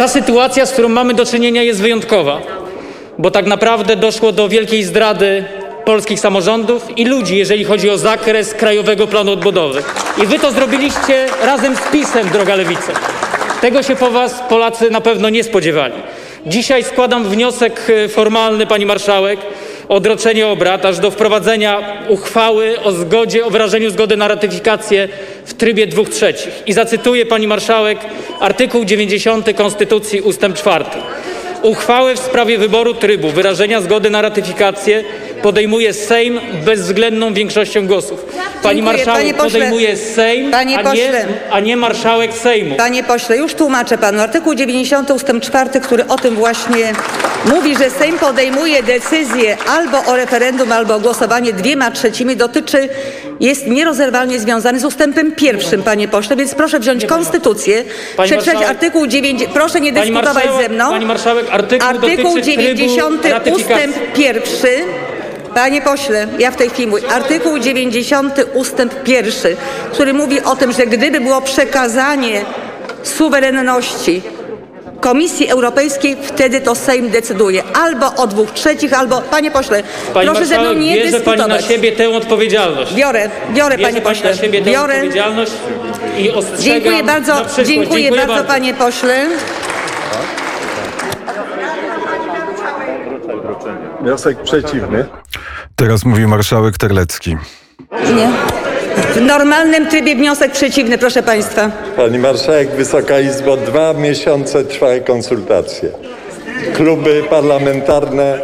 ta sytuacja, z którą mamy do czynienia, jest wyjątkowa, bo tak naprawdę doszło do wielkiej zdrady polskich samorządów i ludzi, jeżeli chodzi o zakres Krajowego Planu Odbudowy. I wy to zrobiliście razem z PiSem, droga Lewica. Tego się po was Polacy na pewno nie spodziewali. Dzisiaj składam wniosek e, formalny, pani marszałek, odroczenie obrad aż do wprowadzenia uchwały o zgodzie, o wyrażeniu zgody na ratyfikację w trybie dwóch trzecich. I zacytuję pani marszałek artykuł 90 Konstytucji ustęp 4. Uchwałę w sprawie wyboru trybu wyrażenia zgody na ratyfikację podejmuje Sejm bezwzględną większością głosów. Pani Dziękuję, marszałek panie pośle. podejmuje Sejm, Panie a, nie, pośle. a nie marszałek Sejmu. Panie pośle, już tłumaczę panu. Artykuł 90 ust. 4, który o tym właśnie mówi, że Sejm podejmuje decyzję albo o referendum, albo o głosowanie dwiema trzecimi, dotyczy, jest nierozerwalnie związany z ustępem pierwszym, panie pośle, więc proszę wziąć konstytucję, Pani przeczytać marszałek- artykuł 9, proszę nie Pani dyskutować marszałek- ze mną. pani marszałek, artykuł Artykuł dotyczy trybu 90 ratyfikacji. ustęp pierwszy. Panie pośle, ja w tej chwili mówię. Artykuł 90 ustęp pierwszy, który mówi o tym, że gdyby było przekazanie suwerenności Komisji Europejskiej, wtedy to Sejm decyduje. Albo o dwóch trzecich, albo... Panie pośle, Pani proszę ze mną nie bierze pani na dyskutować. siebie tę odpowiedzialność. Biorę, biorę, Bierze panie pani pośle. na siebie tę Biorę. odpowiedzialność i ostrzegam Dziękuję bardzo, na przyszłość. dziękuję, bardzo, panie pośle. Wniosek przeciwny. Teraz mówi marszałek Terlecki. Nie. W normalnym trybie wniosek przeciwny, proszę państwa. Pani marszałek, Wysoka Izbo, dwa miesiące trwały konsultacje. Kluby parlamentarne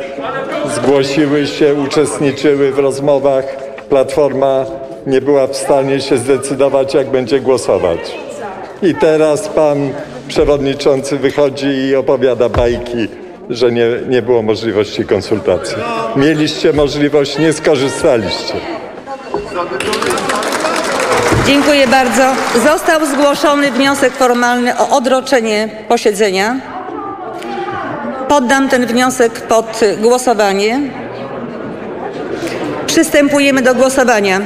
zgłosiły się, uczestniczyły w rozmowach. Platforma nie była w stanie się zdecydować, jak będzie głosować. I teraz pan przewodniczący wychodzi i opowiada bajki, że nie, nie było możliwości konsultacji. Mieliście możliwość, nie skorzystaliście. Dziękuję bardzo. Został zgłoszony wniosek formalny o odroczenie posiedzenia. Poddam ten wniosek pod głosowanie. Przystępujemy do głosowania.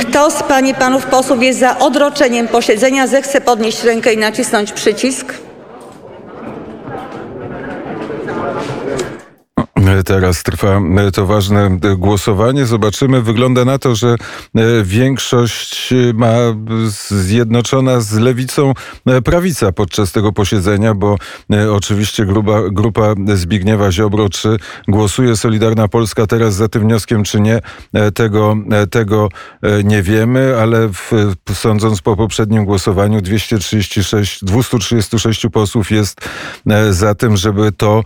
Kto z pań i panów posłów jest za odroczeniem posiedzenia, zechce podnieść rękę i nacisnąć przycisk. Teraz trwa e, to ważne e, głosowanie. Zobaczymy. Wygląda na to, że e, większość ma zjednoczona z lewicą prawica podczas tego posiedzenia, bo oczywiście grupa, grupa Zbigniewa Ziobro, czy głosuje Solidarna Polska teraz za tym wnioskiem, czy nie, tego, tego nie wiemy, ale w, sądząc po poprzednim głosowaniu 236, 236 posłów jest za tym, żeby to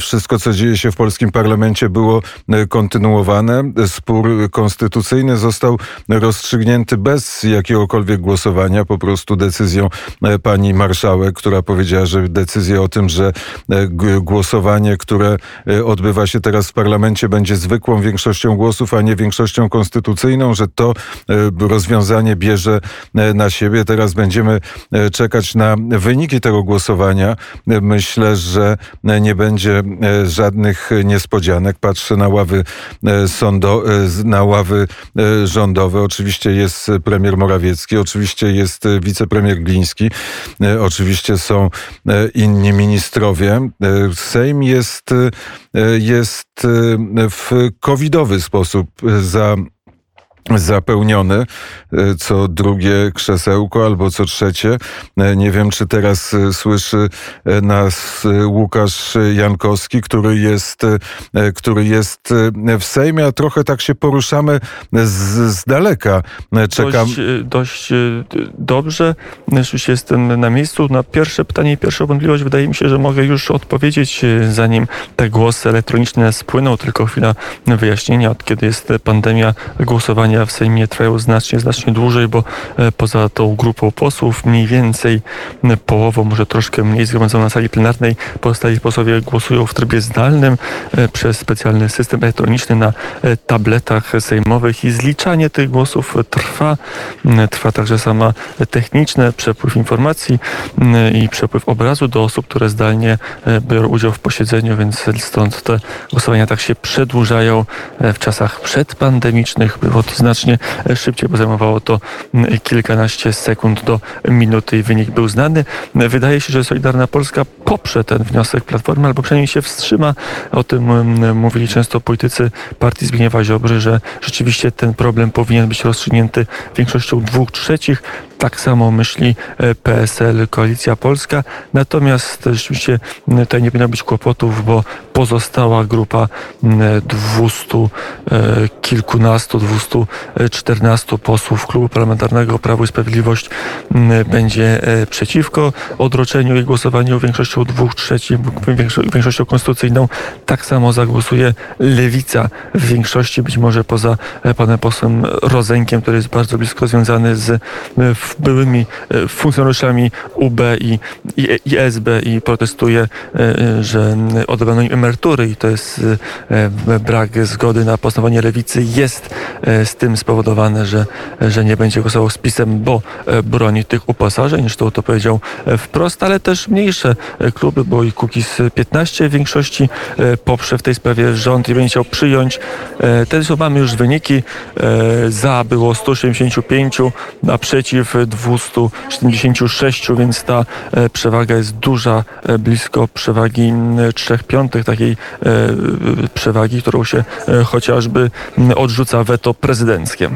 wszystko, co dzieje się w polskim parlamencie było e, kontynuowane. Spór konstytucyjny został rozstrzygnięty bez jakiegokolwiek głosowania, po prostu decyzją e, pani marszałek, która powiedziała, że decyzja o tym, że e, głosowanie, które odbywa się teraz w parlamencie będzie zwykłą większością głosów, a nie większością konstytucyjną, że to rozwiązanie bierze na siebie. Teraz będziemy czekać na wyniki tego głosowania. Myślę, że nie będzie żadnych niespodzianek. Patrzę na ławy e, sądo, e, na ławy e, rządowe. Oczywiście jest premier Morawiecki, oczywiście jest wicepremier Gliński, oczywiście są inni ministrowie. Sejm jest, jest w covidowy sposób za zapełniony, e, co drugie krzesełko albo co trzecie. E, Nie wiem, czy teraz e, słyszy e, nas Łukasz Jankowski, który jest, który jest w Sejmie, a trochę tak się poruszamy z, z daleka. Czekam. Dość, dość dobrze. Już jestem na miejscu. Na pierwsze pytanie i pierwszą wątpliwość wydaje mi się, że mogę już odpowiedzieć, zanim te głosy elektroniczne spłyną. Tylko chwila wyjaśnienia. Od kiedy jest pandemia, głosowania w Sejmie trwają znacznie, znacznie dłużej, bo e, poza tą grupą posłów mniej więcej połową, może troszkę mniej zgromadzoną na sali plenarnej, pozostali posłowie głosują w trybie zdalnym e, przez specjalny system elektroniczny na e, tabletach sejmowych i zliczanie tych głosów trwa. Trwa także sama techniczne przepływ informacji i przepływ obrazu do osób, które zdalnie biorą udział w posiedzeniu, więc stąd te głosowania tak się przedłużają. W czasach przedpandemicznych było to znacznie szybciej, bo zajmowało to mm, kilkanaście sekund do minuty i wynik był znany. Wydaje się, że Solidarna Polska poprze ten wniosek Platformy, albo przynajmniej się wstrzyma. O tym mm, mówili często politycy partii Zbigniewa Ziobry, że rzeczywiście ten problem powinien być rozstrzygnięty większością dwóch trzecich. Tak samo myśli e, PSL, Koalicja Polska. Natomiast rzeczywiście m, tutaj nie powinno być kłopotów, bo pozostała grupa m, 200 e, kilkunastu, 214 posłów Klubu Parlamentarnego Prawo i Sprawiedliwość będzie e, przeciwko odroczeniu i głosowaniu większością dwóch trzecich, większo- większością konstytucyjną. Tak samo zagłosuje Lewica w większości, być może poza e, panem posłem Rozenkiem, który jest bardzo blisko związany z e, byłymi e, funkcjonariuszami UB i, i, i SB i protestuje, e, e, że odebrano im emerytury i to jest brak zgody na postanowienie lewicy jest z tym spowodowane, że, że nie będzie głosował z pisem, bo broni tych uposażeń, zresztą to powiedział wprost, ale też mniejsze kluby, bo i Kukiz 15 w większości poprze w tej sprawie rząd i będzie chciał przyjąć. Teraz mamy już wyniki. Za było 175, a przeciw 276, więc ta e, przewaga jest duża, e, blisko przewagi 3 piątych takiej e, przewagi, którą się chociażby odrzuca weto prezydenckie.